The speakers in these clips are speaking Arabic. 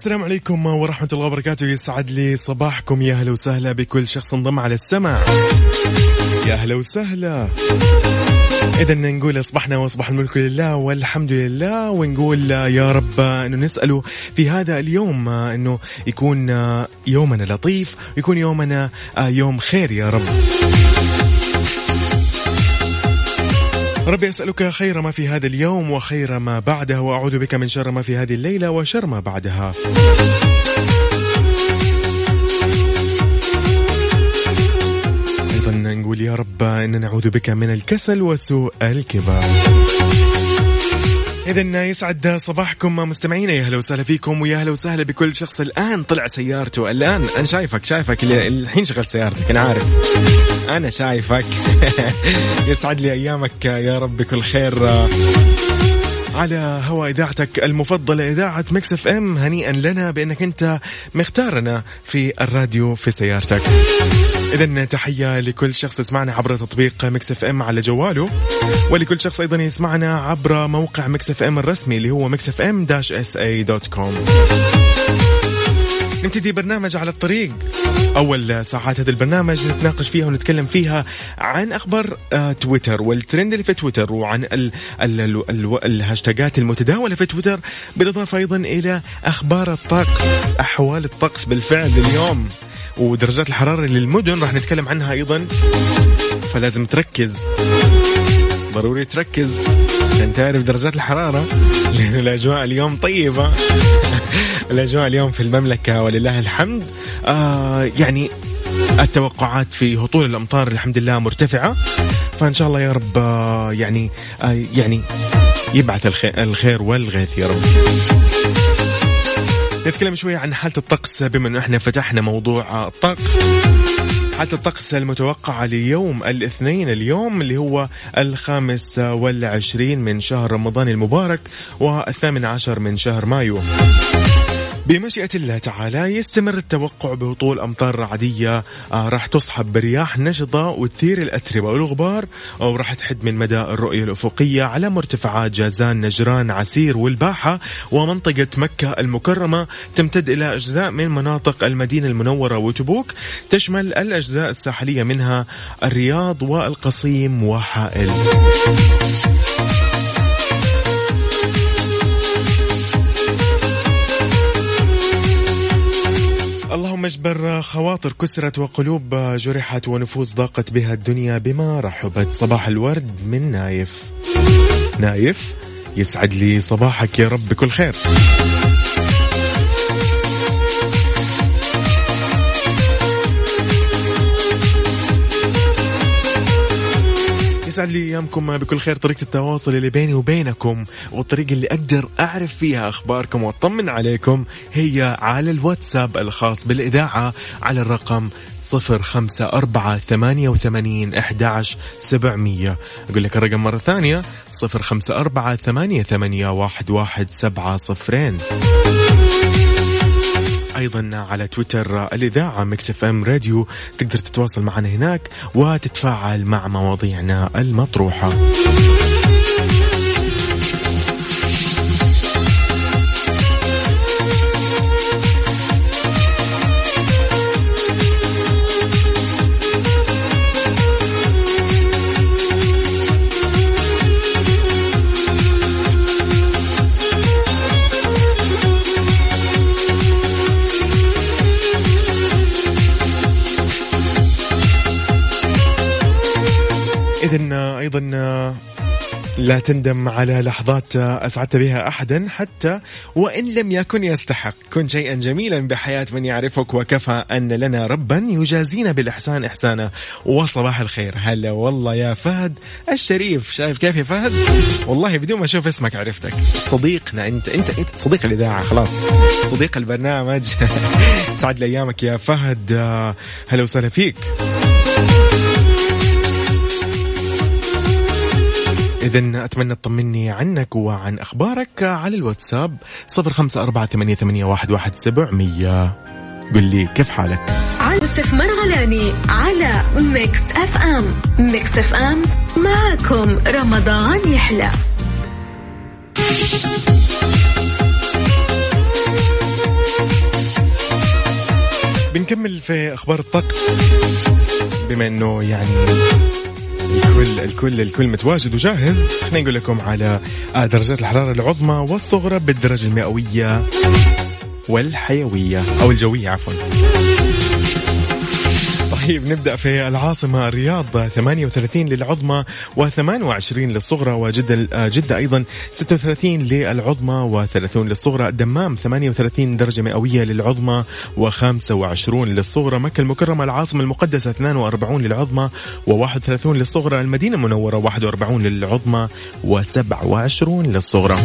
والسلام عليكم ورحمة الله وبركاته. يسعد لي صباحكم. يا أهلا وسهلا بكل شخص انضم على السمع يا أهلا وسهلا. إذا نقول أصبحنا وأصبح الملك لله والحمد لله ونقول يا رب أنه نسأله في هذا اليوم أنه يكون يومنا لطيف ويكون يومنا يوم خير يا رب. ربي أسألك خير ما في هذا اليوم وخير ما بعده وأعوذ بك من شر ما في هذه الليلة وشر ما بعدها. أيضا نقول يا رب إن نعوذ بك من الكسل وسوء الكبر إذا يسعد صباحكم مستمعينا يا أهلا وسهلا فيكم ويا أهلا وسهلا بكل شخص الآن طلع سيارته. الآن أنا شايفك شايفك الحين شغلت سيارتك أنا عارف. أنا شايفك. يسعد لي أيامك يا رب بكل خير. على هوا إذاعتك المفضلة إذاعة Mix FM هنيئا لنا بأنك أنت مختارنا في الراديو في سيارتك. اذا تحية لكل شخص يسمعنا عبر تطبيق Mix FM على جواله ولكل شخص أيضا يسمعنا عبر موقع Mix FM الرسمي اللي هو Mix FM dash SA dot com. نبتدي برنامج على الطريق. أول ساعات هذا البرنامج نتناقش فيها ونتكلم فيها عن أخبار آه تويتر والترند اللي في تويتر وعن ال ال ال ال الهاشتاجات المتداولة في تويتر بالإضافة أيضا إلى أخبار الطقس أحوال الطقس بالفعل اليوم. ودرجات الحرارة للمدن راح نتكلم عنها أيضا. فلازم تركز. ضروري تركز عشان تعرف درجات الحرارة. لأن الأجواء اليوم طيبة. الأجواء اليوم في المملكة ولله الحمد. آه يعني التوقعات في هطول الأمطار الحمد لله مرتفعة. فإن شاء الله يا رب آه يعني آه يعني يبعث الخير والغيث يا رب. نتكلم شوية عن حالة الطقس بما أنه إحنا فتحنا موضوع الطقس. حالة الطقس المتوقعة ليوم الاثنين اليوم اللي هو الخامس والعشرين من شهر رمضان المبارك والثامن عشر من شهر مايو. بمشيئة الله تعالى يستمر التوقع بهطول أمطار رعدية آه راح تصحب برياح نشطة وتثير الأتربة والغبار وراح تحد من مدى الرؤية الأفقية على مرتفعات جازان نجران عسير والباحة ومنطقة مكة المكرمة تمتد إلى أجزاء من مناطق المدينة المنورة وتبوك تشمل الأجزاء الساحلية منها الرياض والقصيم وحائل. اللهم اجبر خواطر كسرت وقلوب جرحت ونفوس ضاقت بها الدنيا بما رحبت. صباح الورد من نايف. نايف يسعد لي صباحك يا رب بكل خير. يسعد لي أيامكم بكل خير. طريقة التواصل اللي بيني وبينكم والطريقة اللي أقدر أعرف فيها أخباركم وأطمن عليكم هي على الواتساب الخاص بالإذاعة على الرقم صفر خمسة أربعة ثمانية وثمانين أحداش سبعمية. أقول لك الرقم مرة ثانية صفر خمسة أربعة ثمانية ثمانية واحد واحد سبعة صفرين. أيضا على تويتر الإذاعة Mix FM Radio. تقدر تتواصل معنا هناك وتتفاعل مع مواضيعنا المطروحة. أيضا آه، لا تندم على لحظات أسعدت بها أحدا حتى وإن لم يكن يستحق. كن شيئا جميلا بحياة من يعرفك وكفى أن لنا ربا يجازينا بالإحسان إحسانا وصباح الخير. هلا والله يا فهد الشريف. شايف كيف يا فهد؟ والله بدون ما أشوف اسمك عرفتك. صديقنا أنت أنت, أنت صديق الإذاعة خلاص. صديق البرنامج. سعد لي أيامك يا فهد. هلا وسهلا فيك. إذا أتمنى تطمني عنك وعن أخبارك على الواتساب صفر خمسة أربعة ثمانية, ثمانية واحد, واحد سبعمية قل لي كيف حالك؟ يوسف مرغلاني على Mix FM. Mix FM معكم رمضان يحلى. بنكمل في أخبار الطقس. بما أنه يعني الكل الكل الكل متواجد وجاهز. خلينا نقول لكم على آه، درجات الحرارة العظمى والصغرى بالدرجة المئوية والحيوية أو الجوية عفوا. طيب نبدأ في العاصمة الرياض 38 للعظمى و28 للصغرى وجدة جدة أيضا 36 للعظمى و30 للصغرى الدمام 38 درجة مئوية للعظمى و25 للصغرى مكة المكرمة العاصمة المقدسة 42 للعظمى و31 للصغرى المدينة المنورة 41 للعظمى و27 للصغرى.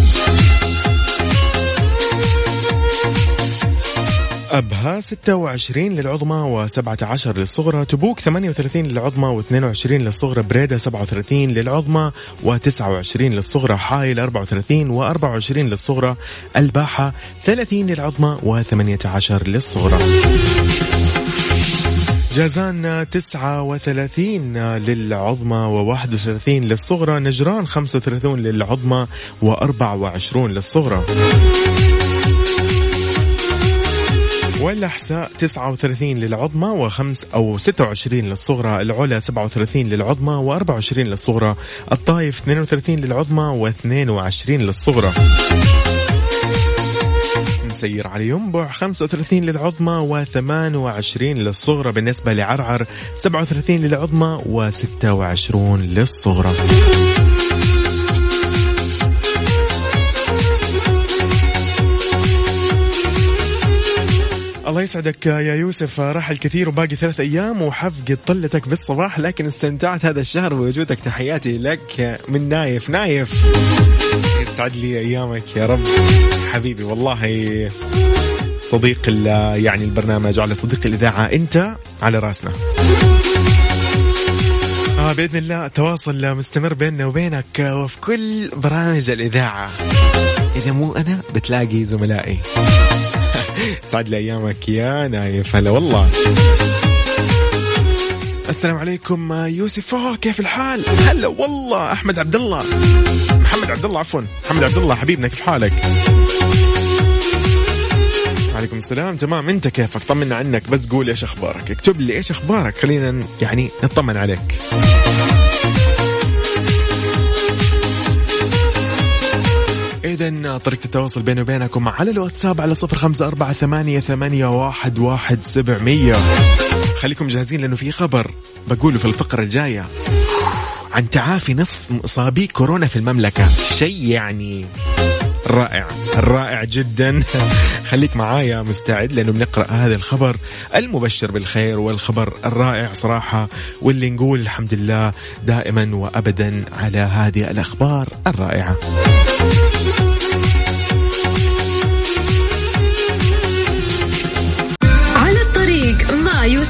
أبها 26 للعظمى و17 للصغرى تبوك 38 للعظمى و22 للصغرى بريدة 37 للعظمى و29 للصغرى حايل 34 و24 للصغرى الباحة 30 للعظمى و18 للصغرى. جازان 39 للعظمى و31 للصغرى نجران 35 للعظمى و24 للصغرى. والأحساء 39 للعظمى وخمس أو 26 للصغرى العلا 37 للعظمى و24 للصغرى الطايف 32 للعظمى و22 للصغرى. نسير على ينبع 35 للعظمى و28 للصغرى. بالنسبة لعرعر 37 للعظمى و26 للصغرى. الله يسعدك يا يوسف. راح الكثير وباقي ثلاث أيام وحفقد طلتك بالصباح لكن استمتعت هذا الشهر بوجودك. تحياتي لك من نايف. نايف يسعد لي أيامك يا رب. حبيبي والله صديق يعني البرنامج على صديق الإذاعة أنت على راسنا. آه بإذن الله التواصل مستمر بيننا وبينك وفي كل برامج الإذاعة. إذا مو أنا بتلاقي زملائي. سعد لي ايامك يا نايف هلا والله. السلام عليكم يوسف أوه كيف الحال؟ هلا والله أحمد عبد الله. محمد عبد الله عفوا. محمد عبد الله حبيبنا كيف حالك؟ وعليكم السلام تمام. أنت كيفك؟ طمنا عنك بس قول إيش أخبارك. اكتب لي إيش أخبارك. خلينا يعني نطمن عليك. إذا طريقة التواصل بيني وبينكم على الواتساب على صفر خمسة أربعة ثمانية, ثمانية واحد, واحد سبعمية. خليكم جاهزين لأنه في خبر بقوله في الفقرة الجاية. عن تعافي نصف مصابي كورونا في المملكة. شيء يعني رائع رائع جدا. خليك معايا مستعد لأنه بنقرأ هذا الخبر المبشر بالخير والخبر الرائع صراحة واللي نقول الحمد لله دائما وابدا على هذه الأخبار الرائعة.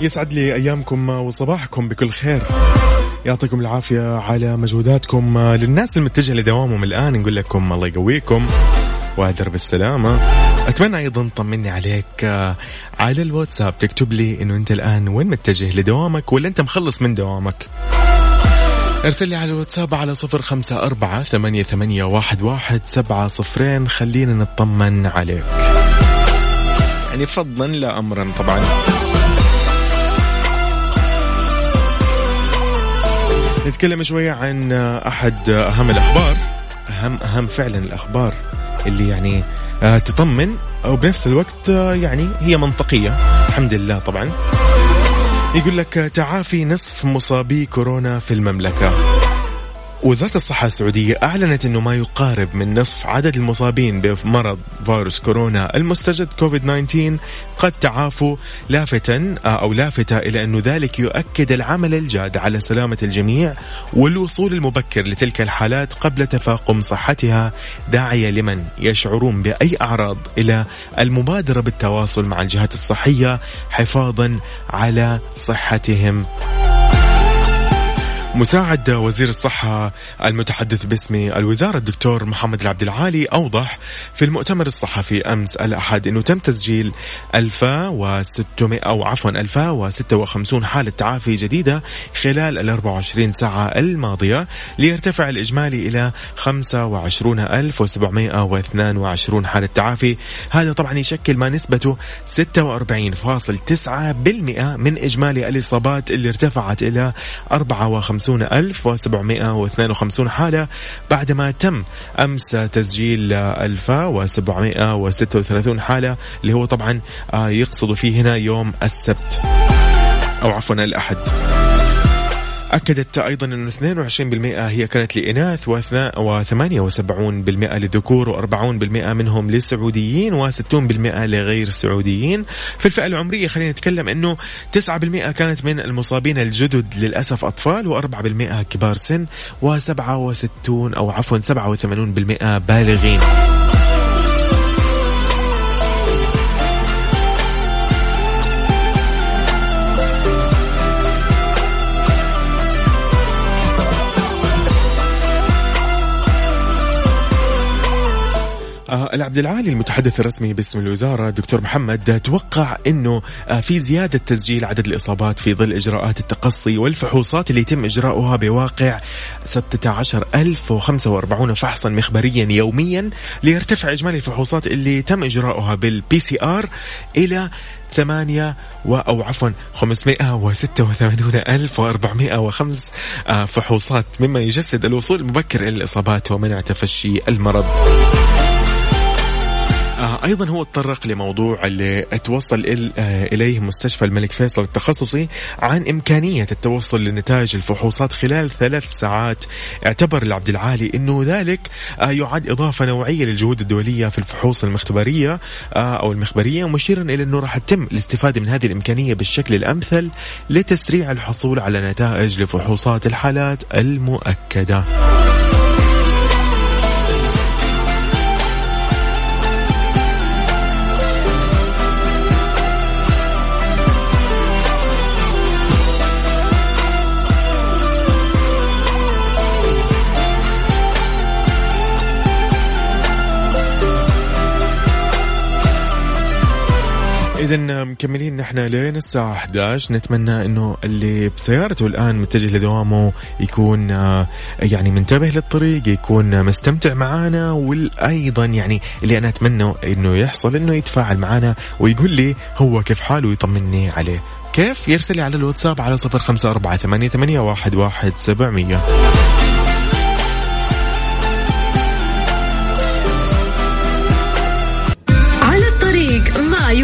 يسعد لي أيامكم وصباحكم بكل خير. يعطيكم العافية على مجهوداتكم. للناس المتجهة لدوامهم الآن نقول لكم الله يقويكم وادر بالسلامة أتمنى أيضا طمني عليك. آه، على الواتساب تكتب لي أنه أنت الآن وين متجه لدوامك ولا أنت مخلص من دوامك. أرسل لي على الواتساب على صفر خمسة أربعة ثمانية, ثمانية واحد, واحد سبعة صفرين. خلينا نطمن عليك. يعني فضلا لا أمرا طبعا. نتكلم شوية عن أحد أهم الأخبار أهم أهم فعلا الأخبار اللي يعني آه، تطمن وبنفس الوقت آه، يعني هي منطقية. الحمد لله طبعا. يقول لك تعافي نصف مصابي كورونا في المملكة. وزارة الصحة السعودية أعلنت أنه ما يقارب من نصف عدد المصابين بمرض فيروس كورونا المستجد كوفيد 19 قد تعافوا لافتا أو لافتة إلى أنه ذلك يؤكد العمل الجاد على سلامة الجميع والوصول المبكر لتلك الحالات قبل تفاقم صحتها داعية لمن يشعرون بأي أعراض إلى المبادرة بالتواصل مع الجهات الصحية حفاظا على صحتهم. مساعد وزير الصحة المتحدث باسم الوزارة الدكتور محمد العبد العالي أوضح في المؤتمر الصحفي أمس الأحد أنه تم تسجيل 1600 أو عفوا 1056 حالة تعافي جديدة خلال ال 24 ساعة الماضية ليرتفع الإجمالي إلى 25722 حالة تعافي. هذا طبعا يشكل ما نسبته 46.9% من إجمالي الإصابات اللي ارتفعت إلى 54 50752 حالة بعدما تم أمس تسجيل 1736 حالة اللي هو طبعا آه، يقصد فيه هنا يوم السبت. أو عفوا الأحد. أكدت أيضا أنه 22% هي كانت لإناث و78% للذكور و40% منهم للسعوديين و60% لغير السعوديين. في الفئة العمرية خلينا نتكلم أنه 9% كانت من المصابين الجدد للأسف أطفال و4% كبار سن و67 أو عفوا 87% بالغين. العبد العالي المتحدث الرسمي باسم الوزارة دكتور محمد توقع إنه آه في زيادة تسجيل عدد الإصابات في ظل إجراءات التقصي والفحوصات اللي يتم إجراؤها بواقع 16045 فحصا مخبريا يوميا ليرتفع إجمالي الفحوصات اللي تم إجراؤها بال PCR إلى ثمانية و أو عفوا خمسمائة وستة وثمانون ألف وأربعمائة وخمس آه، فحوصات مما يجسد الوصول المبكر إلى الإصابات ومنع تفشي المرض. أيضا هو تطرق لموضوع اللي توصل آه إليه مستشفى الملك فيصل التخصصي عن إمكانية التوصل لنتائج الفحوصات خلال ثلاث ساعات اعتبر العبد العالي إنه ذلك آه يعد إضافة نوعية للجهود الدولية في الفحوص المختبرية آه أو المخبرية مشيرا إلى أنه راح تتم الاستفادة من هذه الإمكانية بالشكل الأمثل لتسريع الحصول على نتائج لفحوصات الحالات المؤكدة. إذا مكملين نحن لين الساعة 11 نتمنى إنه اللي بسيارته الآن متجه لدوامه يكون آه، يعني منتبه للطريق يكون مستمتع معانا والأيضا يعني اللي أنا أتمنى إنه يحصل إنه يتفاعل معانا ويقول لي هو كيف حاله ويطمني عليه. كيف؟ يرسل لي على الواتساب على صفر خمسة أربعة ثمانية واحد, واحد سبعمية.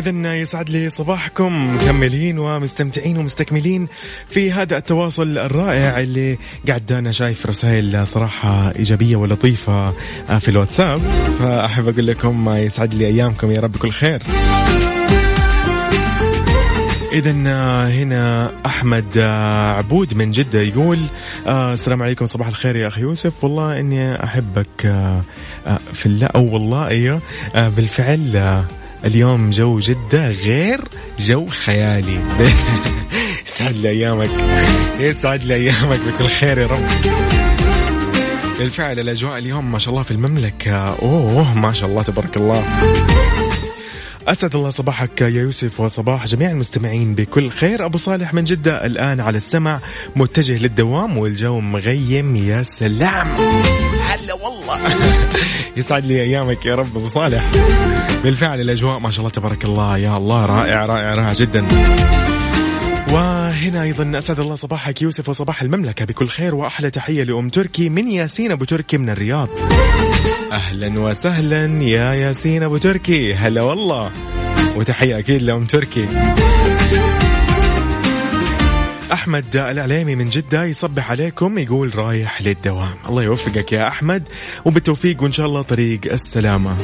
إذا يسعد لي صباحكم مكملين ومستمتعين ومستكملين في هذا التواصل الرائع اللي قاعد أنا شايف رسائل صراحة إيجابية ولطيفة في الواتساب. فأحب أقول لكم يسعد لي أيامكم يا رب كل خير. إذا هنا أحمد آه، عبود من جدة يقول آه، السلام عليكم صباح الخير يا أخي يوسف. والله إني أحبك آه، آه، في الله أو والله أيوه آه، بالفعل آه، اليوم جو جدة غير جو خيالي. يسعد لي أيامك يسعد لي أيامك بكل خير يا رب. بالفعل الأجواء اليوم ما شاء الله في المملكة. أوه ما شاء الله تبارك الله. أسعد الله صباحك يا يوسف وصباح جميع المستمعين. بكل خير أبو صالح من جدة الآن على السمع متجه للدوام والجو مغيم يا سلام. هلا والله. يسعد لي أيامك يا رب أبو صالح. بالفعل الأجواء ما شاء الله تبارك الله. يا الله رائع رائع رائع جدا. وهنا أيضا أسعد الله صباحك يوسف وصباح المملكة بكل خير. وأحلى تحية لأم تركي من ياسين أبو تركي من الرياض. أهلا وسهلا يا ياسين أبو تركي. هلا والله. وتحية أكيد لأم تركي. أحمد العليمي من جدة يصبح عليكم يقول رايح للدوام. الله يوفقك يا أحمد وبالتوفيق وإن شاء الله طريق السلامة.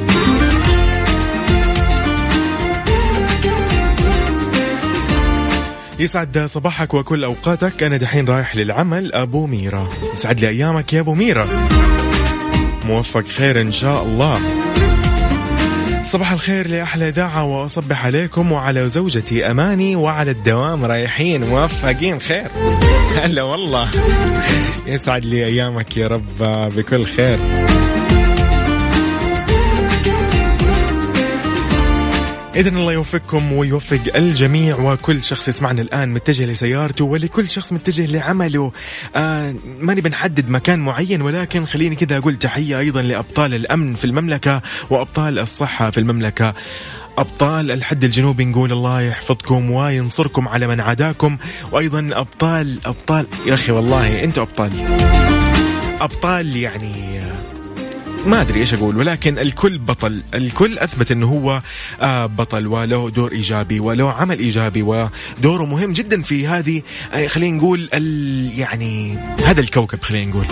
يسعد صباحك وكل أوقاتك. أنا دحين رايح للعمل أبو ميرا. يسعد لي أيامك يا أبو ميرا. موفق خير إن شاء الله. صباح الخير لأحلى إذاعة وأصبح عليكم وعلى زوجتي أماني وعلى الدوام رايحين موفقين. خير. هلا والله. يسعد لي أيامك يا رب بكل خير. إذا الله يوفقكم ويوفق الجميع وكل شخص يسمعنا الآن متجه لسيارته ولكل شخص متجه لعمله. آه ماني بنحدد مكان معين ولكن خليني كذا أقول تحية أيضا لأبطال الأمن في المملكة وأبطال الصحة في المملكة. أبطال الحد الجنوبي نقول الله يحفظكم وينصركم على من عاداكم وأيضا أبطال أبطال يا أخي والله أنتوا أبطال. أبطال يعني ما أدري إيش أقول ولكن الكل بطل الكل أثبت إنه هو آه بطل وله دور إيجابي وله عمل إيجابي ودوره مهم جدا في هذه آه خلينا نقول يعني هذا الكوكب خلينا نقول.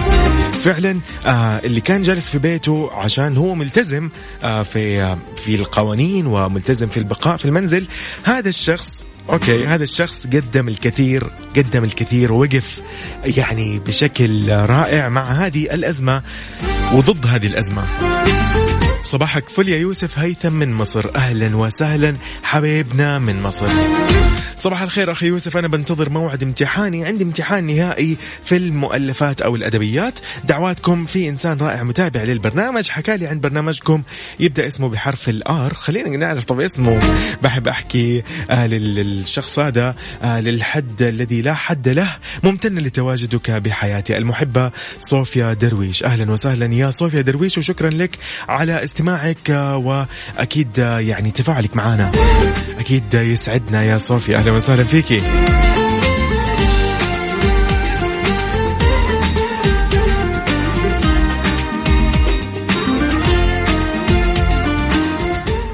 فعلا آه اللي كان جالس في بيته عشان هو ملتزم في في القوانين وملتزم في البقاء في المنزل هذا الشخص أوكي هذا الشخص قدم الكثير قدم الكثير ووقف يعني بشكل رائع مع هذه الأزمة وضد هذه الأزمة. صباحك فل يا يوسف هيثم من مصر. أهلا وسهلا حبيبنا من مصر. صباح الخير أخي يوسف أنا بنتظر موعد امتحاني. عندي امتحان نهائي في المؤلفات أو الأدبيات. دعواتكم في إنسان رائع متابع للبرنامج. حكى لي عن برنامجكم. يبدأ اسمه بحرف الار خلينا نعرف طب اسمه. بحب أحكي آه للشخص هذا آه للحد الذي لا حد له. ممتن لتواجدك بحياتي المحبة صوفيا درويش. أهلا وسهلا يا صوفيا درويش وشكرا لك على استماعك آه وأكيد آه يعني تفاعلك معنا أكيد يسعدنا. يا صوفيا أهلا وسهلا فيكي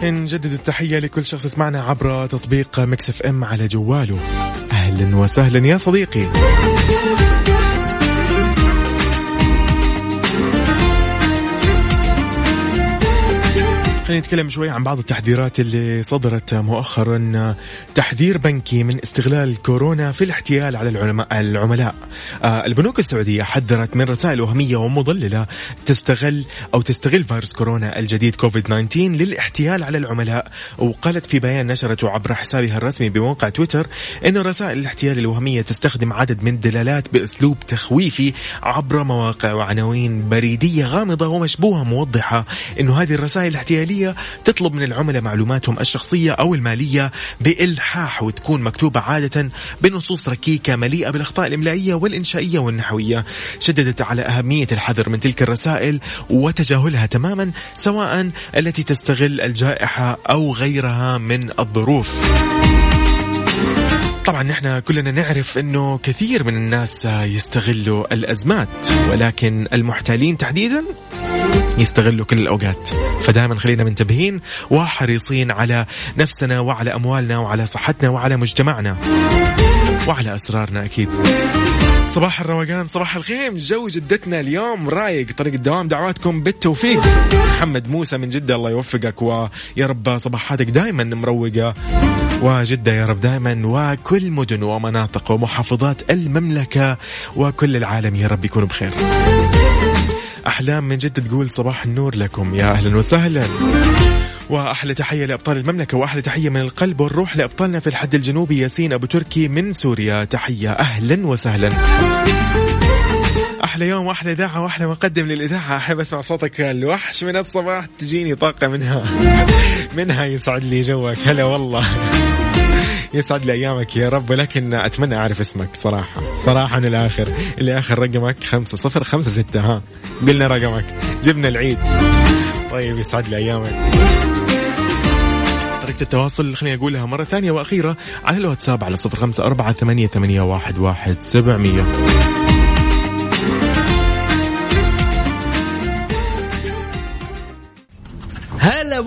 نجدد التحية لكل شخص يسمعنا عبر تطبيق Mix FM على جواله. أهلا وسهلا يا صديقي. خلينا نتكلم شوي عن بعض التحذيرات اللي صدرت مؤخرا. تحذير بنكي من استغلال كورونا في الاحتيال على العلماء العملاء. آه البنوك السعودية حذرت من رسائل وهمية ومضللة تستغل أو تستغل فيروس كورونا الجديد كوفيد 19 للاحتيال على العملاء. وقالت في بيان نشرته عبر حسابها الرسمي بموقع تويتر أن رسائل الاحتيال الوهمية تستخدم عدد من الدلالات بأسلوب تخويفي عبر مواقع وعناوين بريدية غامضة ومشبوهة موضحة أنه هذه الرسائل الاحتيالية تطلب من العملاء معلوماتهم الشخصية أو المالية بإلحاح وتكون مكتوبة عادة بنصوص ركيكة مليئة بالأخطاء الإملائية والإنشائية والنحوية. شددت على أهمية الحذر من تلك الرسائل وتجاهلها تماما سواء التي تستغل الجائحة أو غيرها من الظروف. طبعا نحن كلنا نعرف إنه كثير من الناس يستغلوا الأزمات ولكن المحتالين تحديدا يستغلوا كل الأوقات. فدائما خلينا منتبهين وحريصين على نفسنا وعلى أموالنا وعلى صحتنا وعلى مجتمعنا وعلى أسرارنا أكيد. صباح الروقان صباح الخيم جو جدتنا اليوم رايق. طريق الدوام دعواتكم بالتوفيق. محمد موسى من جدة الله يوفقك. ويا رب صباحاتك دائما مروقة. وجدة يا رب دائما وكل مدن ومناطق ومحافظات المملكة وكل العالم يا رب يكونوا بخير. أحلام من جدة تقول صباح النور لكم يا أهلا وسهلا. وأحلى تحية لأبطال المملكة وأحلى تحية من القلب والروح لأبطالنا في الحد الجنوبي ياسين أبو تركي من سوريا. تحية أهلا وسهلا. أحلى يوم واحلى إذاعة واحلى مقدم للإذاعة. أحب أسمع صوتك الوحش من الصباح. تجيني طاقة منها. منها يسعد لي جوك. هلا والله. يسعد لي أيامك يا رب ولكن أتمنى أعرف اسمك صراحة. صراحة من الآخر اللي آخر رقمك. خمسة صفر خمسة ستة. ها قلنا رقمك. جبنا العيد. طيب يسعد لي أيامك. طريقة التواصل خليني أقولها مرة ثانية وأخيرة على الواتساب على صفر خمسة أربعة ثمانية, ثمانية واحد, واحد سبعمية.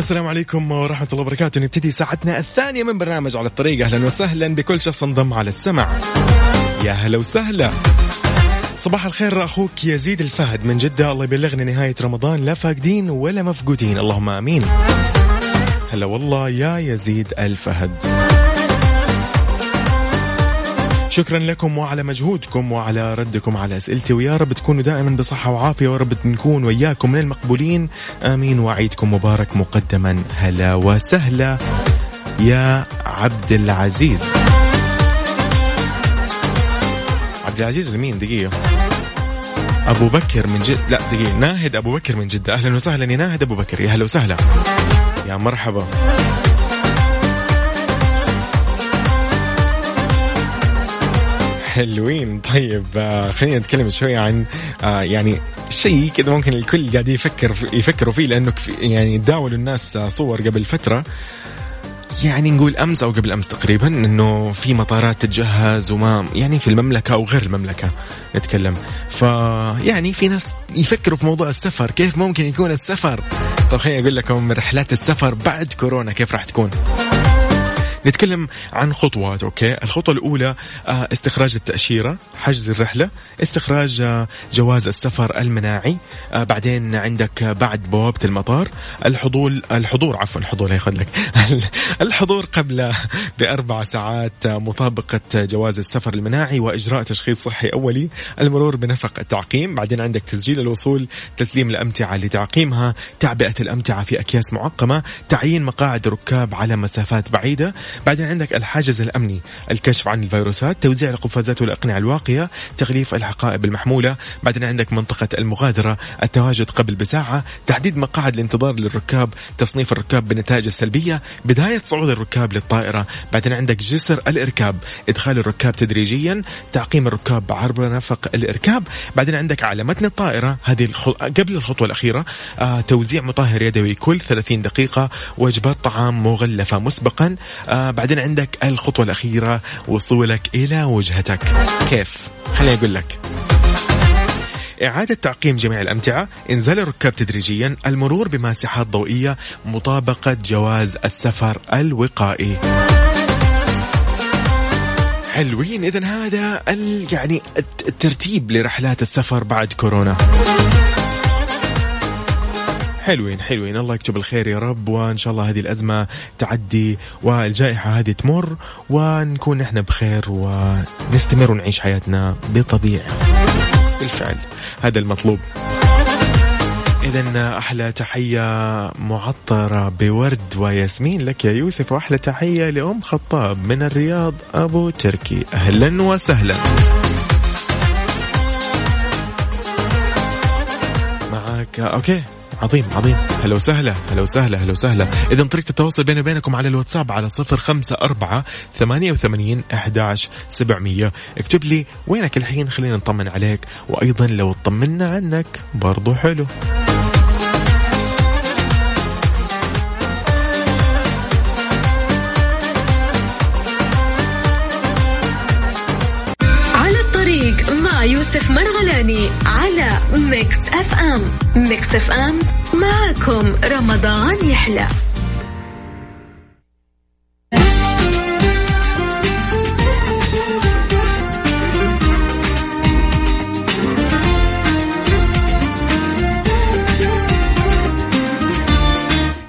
والسلام عليكم ورحمة الله وبركاته. نبتدي ساعتنا الثانية من برنامج على الطريق. أهلا وسهلا بكل شخص انضم على السمع. يا هلا وسهلا. صباح الخير أخوك يزيد الفهد. من جدة الله يبلغنا نهاية رمضان. لا فاقدين ولا مفقودين. اللهم آمين. هلا والله يا يزيد الفهد. شكرا لكم وعلى مجهودكم وعلى ردكم على أسئلتي. ويا رب تكونوا دائما بصحة وعافية ورب نكون وياكم من المقبولين. آمين. وعيدكم مبارك مقدما. هلا وسهلا يا عبد العزيز. عبد العزيز لمين؟ دقيقة. أبو بكر من جد لا دقيقة. ناهد أبو بكر من جدة. أهلا وسهلا يا ناهد أبو بكر. يا هلا وسهلا. يا مرحبا. حلوين. طيب آه خلينا نتكلم شوي عن آه يعني شيء كذا ممكن الكل قاعد يفكر يفكروا فيه لأنه يعني تداولوا الناس صور قبل فترة. يعني نقول أمس أو قبل أمس تقريبا إنه في مطارات تتجهز وما يعني في المملكة أو غير المملكة نتكلم. فيعني في ناس يفكروا في موضوع السفر كيف ممكن يكون السفر؟ طب خليني أقول لكم رحلات السفر بعد كورونا كيف راح تكون؟ نتكلم عن خطوات أوكي؟ الخطوة الأولى آه، استخراج التأشيرة حجز الرحلة استخراج آه، جواز السفر المناعي آه، بعدين عندك بعد بوابة المطار الحضور الحضور عفوا الحضور ياخذ لك. الحضور قبل بأربع ساعات مطابقة جواز السفر المناعي وإجراء تشخيص صحي أولي المرور بنفق التعقيم بعدين عندك تسجيل الوصول تسليم الأمتعة لتعقيمها تعبئة الأمتعة في أكياس معقمة تعيين مقاعد ركاب على مسافات بعيدة بعدين عندك الحاجز الأمني الكشف عن الفيروسات توزيع القفازات والأقنعة الواقية تغليف الحقائب المحمولة بعدين عندك منطقة المغادرة التواجد قبل بساعة تحديد مقاعد الانتظار للركاب تصنيف الركاب بالنتائج السلبية بداية صعود الركاب للطائرة بعدين عندك جسر الإركاب إدخال الركاب تدريجيا تعقيم الركاب عبر نفق الإركاب بعدين عندك على متن الطائرة هذه الخ... قبل الخطوة الأخيرة آه توزيع مطهر يدوي كل 30 دقيقة وجبات طعام مغلفة مسبقا آه بعدين عندك الخطوة الأخيرة وصولك إلى وجهتك. كيف؟ خليني أقول لك. إعادة تعقيم جميع الأمتعة. إنزال الركاب تدريجيا. المرور بماسحات ضوئية. مطابقة جواز السفر الوقائي. حلوين. إذا هذا يعني الترتيب لرحلات السفر بعد كورونا. حلوين حلوين. الله يكتب الخير يا رب وإن شاء الله هذه الأزمة تعدي والجائحة هذه تمر ونكون نحن بخير ونستمر ونعيش حياتنا بطبيعة بالفعل. هذا المطلوب. إذا أحلى تحية معطرة بورد وياسمين لك يا يوسف وأحلى تحية لأم خطاب من الرياض. أبو تركي أهلا وسهلا. لك أوكي. عظيم عظيم. هلا وسهلا هلا وسهلا هلا وسهلا. إذا طريقة التواصل بيني وبينكم على الواتساب على صفر خمسة أربعة ثمانية وثمانين أحداش سبعمية. اكتب لي وينك الحين؟ خلينا نطمن عليك. وأيضا لو اطمنا عنك برضو حلو. على الطريق مع يوسف مرغلاني على Mix FM. Mix FM معكم رمضان يحلى.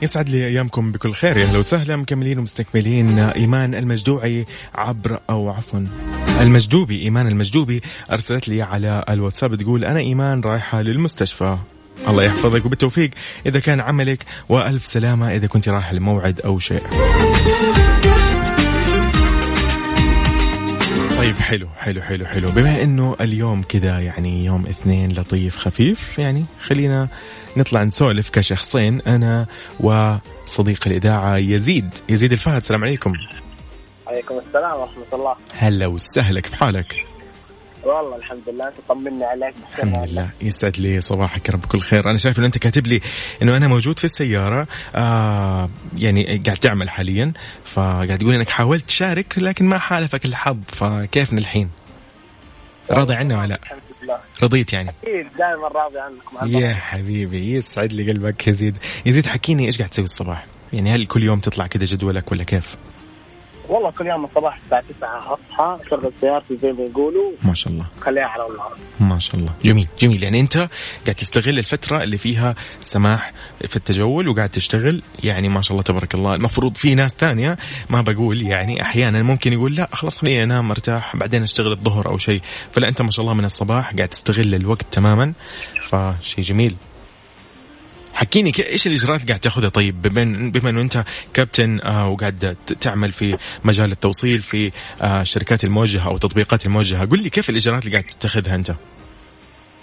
يسعد لي أيامكم بكل خير. يا أهلا وسهلا مكملين ومستكملين إيمان المجدوعي عبر أو عفوا المجدوبي إيمان المجدوبي أرسلت لي على الواتساب تقول أنا إيمان رايحة للمستشفى. الله يحفظك وبالتوفيق. إذا كان عملك وألف سلامة إذا كنت رايحه لموعد أو شيء. طيب حلو حلو حلو حلو. بما إنه اليوم كذا يعني يوم اثنين لطيف خفيف يعني خلينا نطلع نسولف كشخصين أنا وصديق الإذاعة يزيد. يزيد الفهد السلام عليكم. عليكم السلام ورحمة الله. هلا وسهلا كيف حالك؟ والله الحمد لله أنت طمني عليك الحمد لله. يسعد لي صباحك يا رب كل خير. أنا شايف إنه أنت كاتب لي إنه أنا موجود في السيارة آه يعني قاعد تعمل حاليا فقاعد تقول إنك حاولت تشارك لكن ما حالفك الحظ فكيفنا الحين؟ راضي عنا ولا لا؟ رضيت يعني؟ أكيد دائما راضي عنك مع يا. حبيبي يسعد لي قلبك يزيد. يزيد حكيني إيش قاعد تسوي الصباح؟ يعني هل كل يوم تطلع كذا جدولك ولا كيف؟ والله كل يوم الصباح الساعة 9 أصحى اشغل سيارتي زي ما يقولوا. ما شاء الله. خليها على الله. ما شاء الله. جميل جميل. يعني أنت قاعد تستغل الفترة اللي فيها سماح في التجول وقاعد تشتغل يعني ما شاء الله تبارك الله. المفروض في ناس تانية ما بقول يعني أحيانا ممكن يقول لا خلاص خليني أنام مرتاح بعدين أشتغل الظهر أو شيء. فلا أنت ما شاء الله من الصباح قاعد تستغل الوقت تماما. فشيء جميل. حكيني إيش الاجراءات قاعد تاخذها؟ طيب بما بما إنه أنت كابتن آه وقاعد تعمل في مجال التوصيل في آه الشركات الموجهة أو التطبيقات الموجهة قل لي كيف الإجراءات اللي قاعد تتخذها أنت؟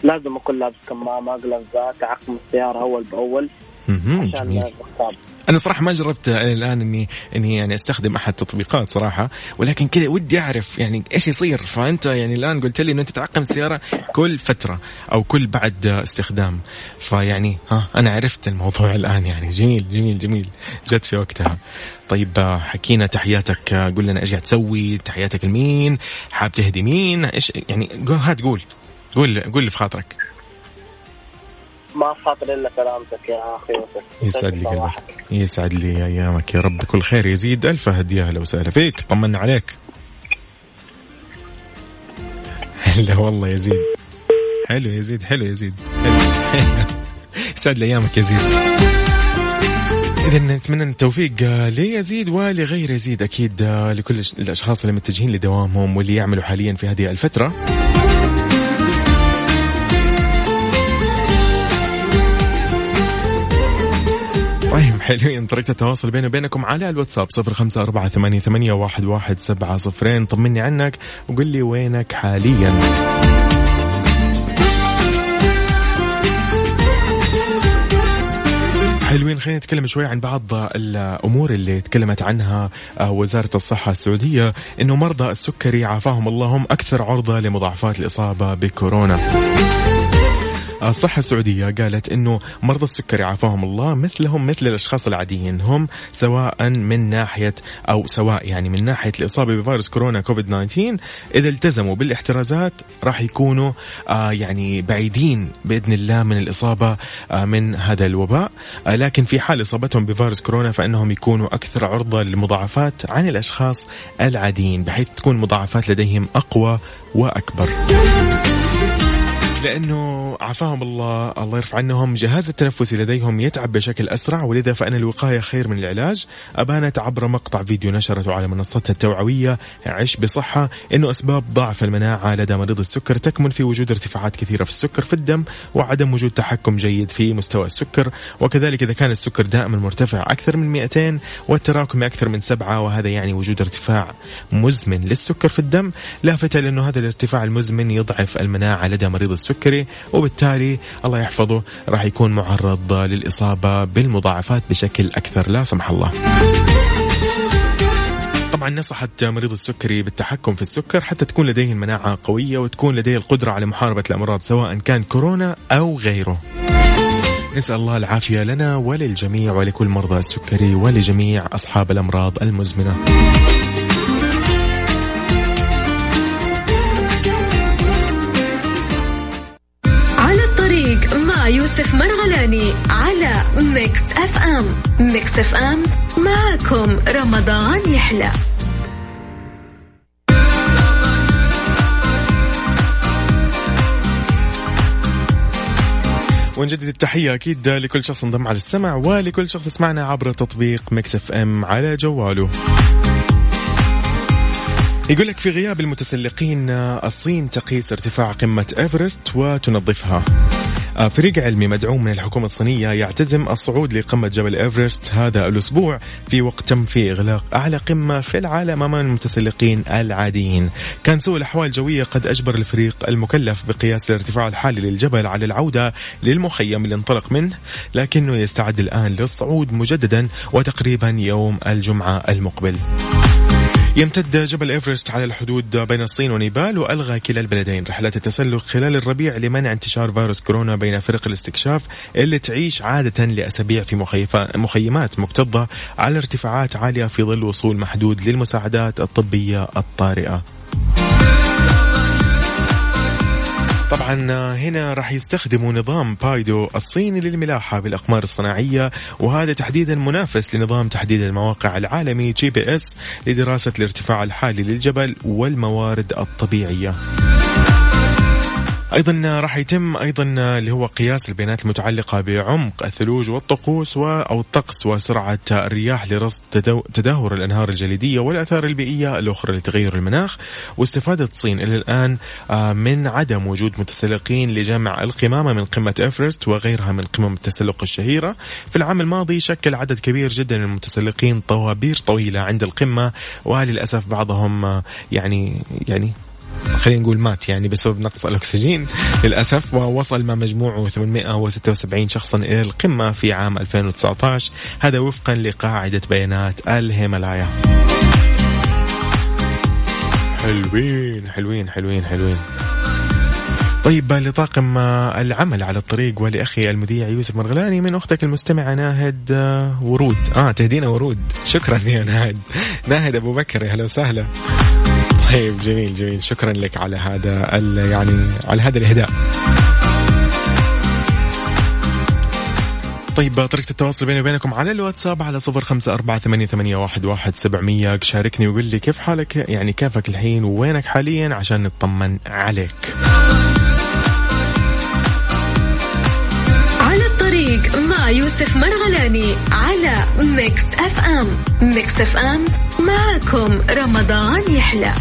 لازم اكون لابس كمامة قلفزات تعقم السيارة أول بأول عشان نختار أنا صراحة ما جربت الآن اني إني يعني أستخدم أحد التطبيقات صراحة ولكن كذا ودي أعرف يعني إيش يصير. فأنت يعني الآن قلت لي إنه أنت تعقم السيارة كل فترة أو كل بعد استخدام. فيعني ها أنا عرفت الموضوع الآن يعني. جميل جميل جميل. جت في وقتها. طيب حكينا تحياتك. قول لنا إيش قاعد تسوي؟ تحياتك لمين؟ حاب تهدي مين؟ إيش يعني هات قول قول قول اللي في خاطرك. ما خاطر إلا سلامتك يا أخي يوسف يسعد لي. قلبك يسعد لي ايامك يا رب. كل خير. يزيد ألف هدية. أهلا وسهلا فيك. طمنا عليك. هلا والله يزيد. حلو يزيد حلو يزيد. يسعد لي أيامك يزيد. إذا نتمنى التوفيق. ليزيد ولغير يزيد. أكيد لكل الأش- الأشخاص اللي متجهين لدوامهم واللي يعملوا حاليا في هذه الفترة. حلوين طريقة التواصل بيني وبينكم على الواتساب صفر خمسة أربعة ثمانية, ثمانية واحد, واحد سبعة صفرين طمني عنك وقل لي وينك حاليا حلوين خلينا نتكلم شوي عن بعض الأمور اللي تكلمت عنها آه، وزارة الصحة السعودية إنه مرضى السكري عافاهم الله هم أكثر عرضة لمضاعفات الإصابة بكورونا. الصحة السعودية قالت إنه مرضى السكري عافاهم الله مثلهم مثل الأشخاص العاديين هم سواء من ناحية أو سواء يعني من ناحية الإصابة بفيروس كورونا كوفيد 19 إذا التزموا بالإحترازات راح يكونوا آه يعني بعيدين بإذن الله من الإصابة آه من هذا الوباء آه لكن في حال إصابتهم بفيروس كورونا فإنهم يكونوا أكثر عرضة للمضاعفات عن الأشخاص العاديين بحيث تكون مضاعفات لديهم أقوى وأكبر. لأنه عافاهم الله الله يرفع عنهم. جهاز التنفسي لديهم يتعب بشكل أسرع ولذا فإن الوقاية خير من العلاج. أبانت عبر مقطع فيديو نشرته على منصتها التوعوية. عش بصحة. إنه أسباب ضعف المناعة لدى مريض السكر تكمن في وجود ارتفاعات كثيرة في السكر في الدم وعدم وجود تحكم جيد في مستوى السكر. وكذلك إذا كان السكر دائما مرتفع أكثر من 200 والتراكمي أكثر من سبعة وهذا يعني وجود ارتفاع مزمن للسكر في الدم. لافتا لأنه هذا الارتفاع المزمن يضعف المناعة لدى مريض السكر. السكري وبالتالي الله يحفظه راح يكون معرض للإصابة بالمضاعفات بشكل أكثر لا سمح الله. طبعا نصحت مريض السكري بالتحكم في السكر حتى تكون لديه المناعة قوية وتكون لديه القدرة على محاربة الأمراض سواء كان كورونا أو غيره. نسأل الله العافية لنا وللجميع ولكل مرضى السكري ولجميع أصحاب الأمراض المزمنة. يوسف مرغلاني على Mix FM. Mix FM معكم رمضان يحلى. ونجدد التحية أكيد لكل شخص انضم على السمع ولكل شخص يسمعنا عبر تطبيق Mix FM على جواله. يقول لك في غياب المتسلقين الصين تقيس ارتفاع قمة إيفرست وتنظفها. فريق علمي مدعوم من الحكومة الصينية يعتزم الصعود لقمة جبل إيفرست هذا الأسبوع في وقت تم فيه إغلاق أعلى قمة في العالم أمام المتسلقين العاديين. كان سوء الأحوال الجوية قد أجبر الفريق المكلف بقياس الارتفاع الحالي للجبل على العودة للمخيم اللي انطلق منه لكنه يستعد الآن للصعود مجددا وتقريبا يوم الجمعة المقبل. يمتد جبل إيفرست على الحدود بين الصين ونيبال وألغى كلا البلدين رحلات التسلق خلال الربيع لمنع انتشار فيروس كورونا بين فرق الاستكشاف اللي تعيش عادة لأسابيع في مخيمات مكتظة على ارتفاعات عالية في ظل وصول محدود للمساعدات الطبية الطارئة. طبعا هنا راح يستخدموا نظام بايدو الصيني للملاحة بالأقمار الصناعية وهذا تحديدا منافس لنظام تحديد المواقع العالمي GPS لدراسة الارتفاع الحالي للجبل والموارد الطبيعية. أيضا راح يتم أيضا اللي هو قياس البيانات المتعلقة بعمق الثلوج والطقوس و أو الطقس وسرعة الرياح لرصد تدهور الأنهار الجليدية والآثار البيئية الأخرى لتغير المناخ واستفادة الصين إلى الآن من عدم وجود متسلقين لجمع القمامة من قمة إيفرست وغيرها من قمم التسلق الشهيرة. في العام الماضي شكل عدد كبير جدا من المتسلقين طوابير طويلة عند القمة وللأسف بعضهم يعني يعني خلينا نقول مات يعني بسبب نقص الأكسجين للأسف ووصل ما مجموعه 876 شخصا إلى القمة في عام 2019 هذا وفقا لقاعدة بيانات الهيمالايا. حلوين حلوين حلوين حلوين. طيب لطاقم العمل على الطريق ولأخي المذيع يوسف مرغلاني من أختك المستمعة ناهد ورود. آه تهدينا ورود. شكرا يا ناهد. ناهد أبو بكر يا هلا وسهلا. طيب جميل جميل. شكرا لك على هذا يعني على هذا الإهداء. طيب طريقة التواصل بيني وبينكم على الواتساب على صفر خمسة أربعة ثمانية, ثمانية واحد, واحد سبعمية. شاركني وقول لي كيف حالك؟ يعني كيفك الحين؟ ووينك حاليا؟ عشان نطمن عليك. على الطريق مع يوسف مرغلاني على Mix FM. Mix FM معكم رمضان يحلى.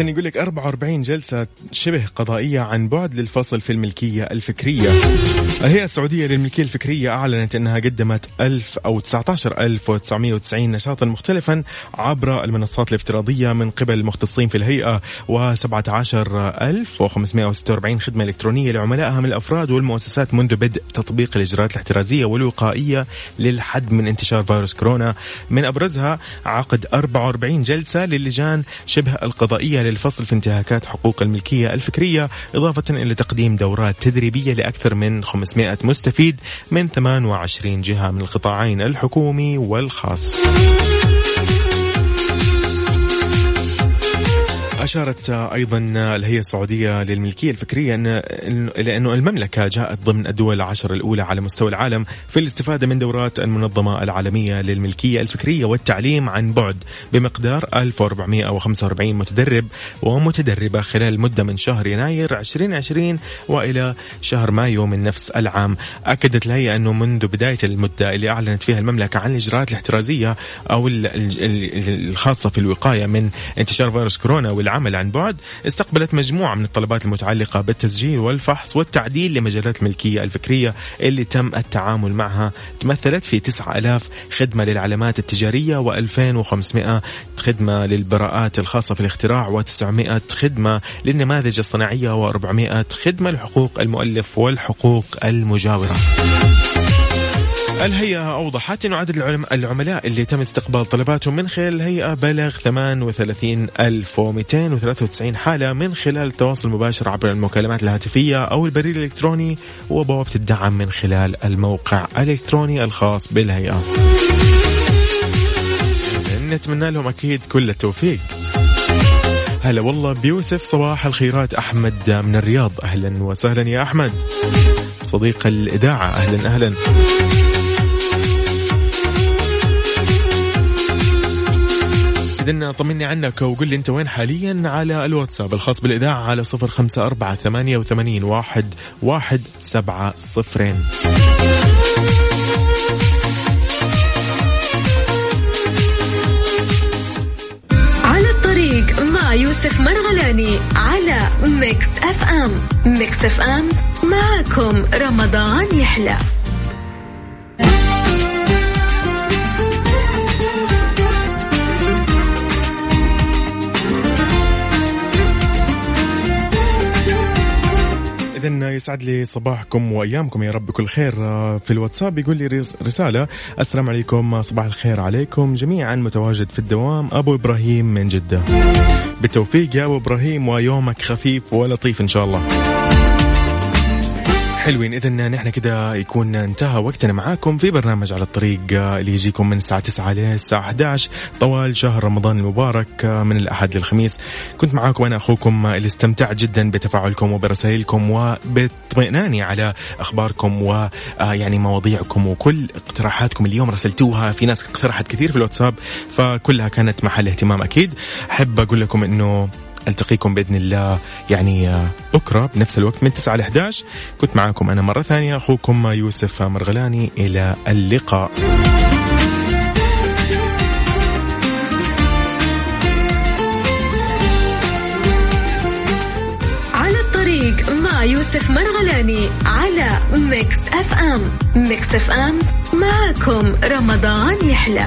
إذا يقول لك 44 جلسة شبه قضائية عن بعد للفصل في الملكية الفكرية. الهيئة السعودية للملكية الفكرية أعلنت أنها قدمت 1000 أو 19990 نشاطا مختلفا عبر المنصات الافتراضية من قبل المختصين في الهيئة و17546 خدمة إلكترونية لعملائها من الأفراد والمؤسسات منذ بدء تطبيق الإجراءات الاحترازية والوقائية للحد من انتشار فيروس كورونا. من أبرزها عقد 44 جلسة للجان شبه القضائية للفصل في انتهاكات حقوق الملكية الفكرية إضافة إلى تقديم دورات تدريبية لأكثر من 500 مستفيد من 28 جهة من القطاعين الحكومي والخاص. أشارت أيضا الهيئة السعودية للملكية الفكرية أن إلى أنه المملكة جاءت ضمن الدول العشر الأولى على مستوى العالم في الاستفادة من دورات المنظمة العالمية للملكية الفكرية والتعليم عن بعد بمقدار 1445 متدرب ومتدربة خلال مدة من شهر يناير 2020 وإلى شهر مايو من نفس العام. أكدت الهيئة أنه منذ بداية المدة اللي أعلنت فيها المملكة عن الإجراءات الاحترازية أو الخاصة في الوقاية من انتشار فيروس كورونا العمل عن بعد استقبلت مجموعة من الطلبات المتعلقة بالتسجيل والفحص والتعديل لمجالات الملكية الفكرية اللي تم التعامل معها. تمثلت في 9000 خدمة للعلامات التجارية و2500 خدمة للبراءات الخاصة في الاختراع و900 خدمة للنماذج الصناعية و400 خدمة لحقوق المؤلف والحقوق المجاورة. الهيئة أوضحت أن عدد العملاء اللي تم استقبال طلباتهم من خلال الهيئة بلغ 38293 حالة من خلال التواصل المباشر عبر المكالمات الهاتفية أو البريد الإلكتروني وبوابة الدعم من خلال الموقع الإلكتروني الخاص بالهيئة. نتمنى لهم أكيد كل التوفيق. هلا والله بيوسف صباح الخيرات أحمد من الرياض. أهلا وسهلا يا أحمد. صديق الإذاعة أهلا أهلا. إذن طمني عنك وقول لي أنت وين حاليا على الواتساب الخاص بالإذاعة على صفر خمسة أربعة ثمانية وثمانين واحد واحد سبعة صفرين. على الطريق مع يوسف مرغلاني على Mix FM. Mix FM معكم رمضان يحلى. إذا يسعد لي صباحكم وأيامكم يا رب بكل خير. آه، في الواتساب يقول لي رسالة السلام عليكم صباح الخير عليكم. جميعا متواجد في الدوام أبو إبراهيم من جدة. بالتوفيق يا أبو إبراهيم ويومك خفيف ولطيف إن شاء الله. حلوين. اذا نحن كده يكون انتهى وقتنا معاكم في برنامج على الطريق اللي يجيكم من الساعة 9 للساعه 11 طوال شهر رمضان المبارك من الأحد للخميس. كنت معاكم أنا أخوكم اللي استمتعت جدا بتفاعلكم وبرسائلكم وباطمئناني على أخباركم ويعني مواضيعكم وكل اقتراحاتكم. اليوم رسلتوها في ناس اقترحت كثير في الواتساب فكلها كانت محل اهتمام أكيد. أحب أقول لكم إنه ألتقيكم بإذن الله. يعني آه، بكرة بنفس الوقت من 9 ل 11 كنت معاكم أنا مرة ثانية أخوكم يوسف مرغلاني. إلى اللقاء. على الطريق مع يوسف مرغلاني على Mix FM. Mix FM معكم رمضان يحلى.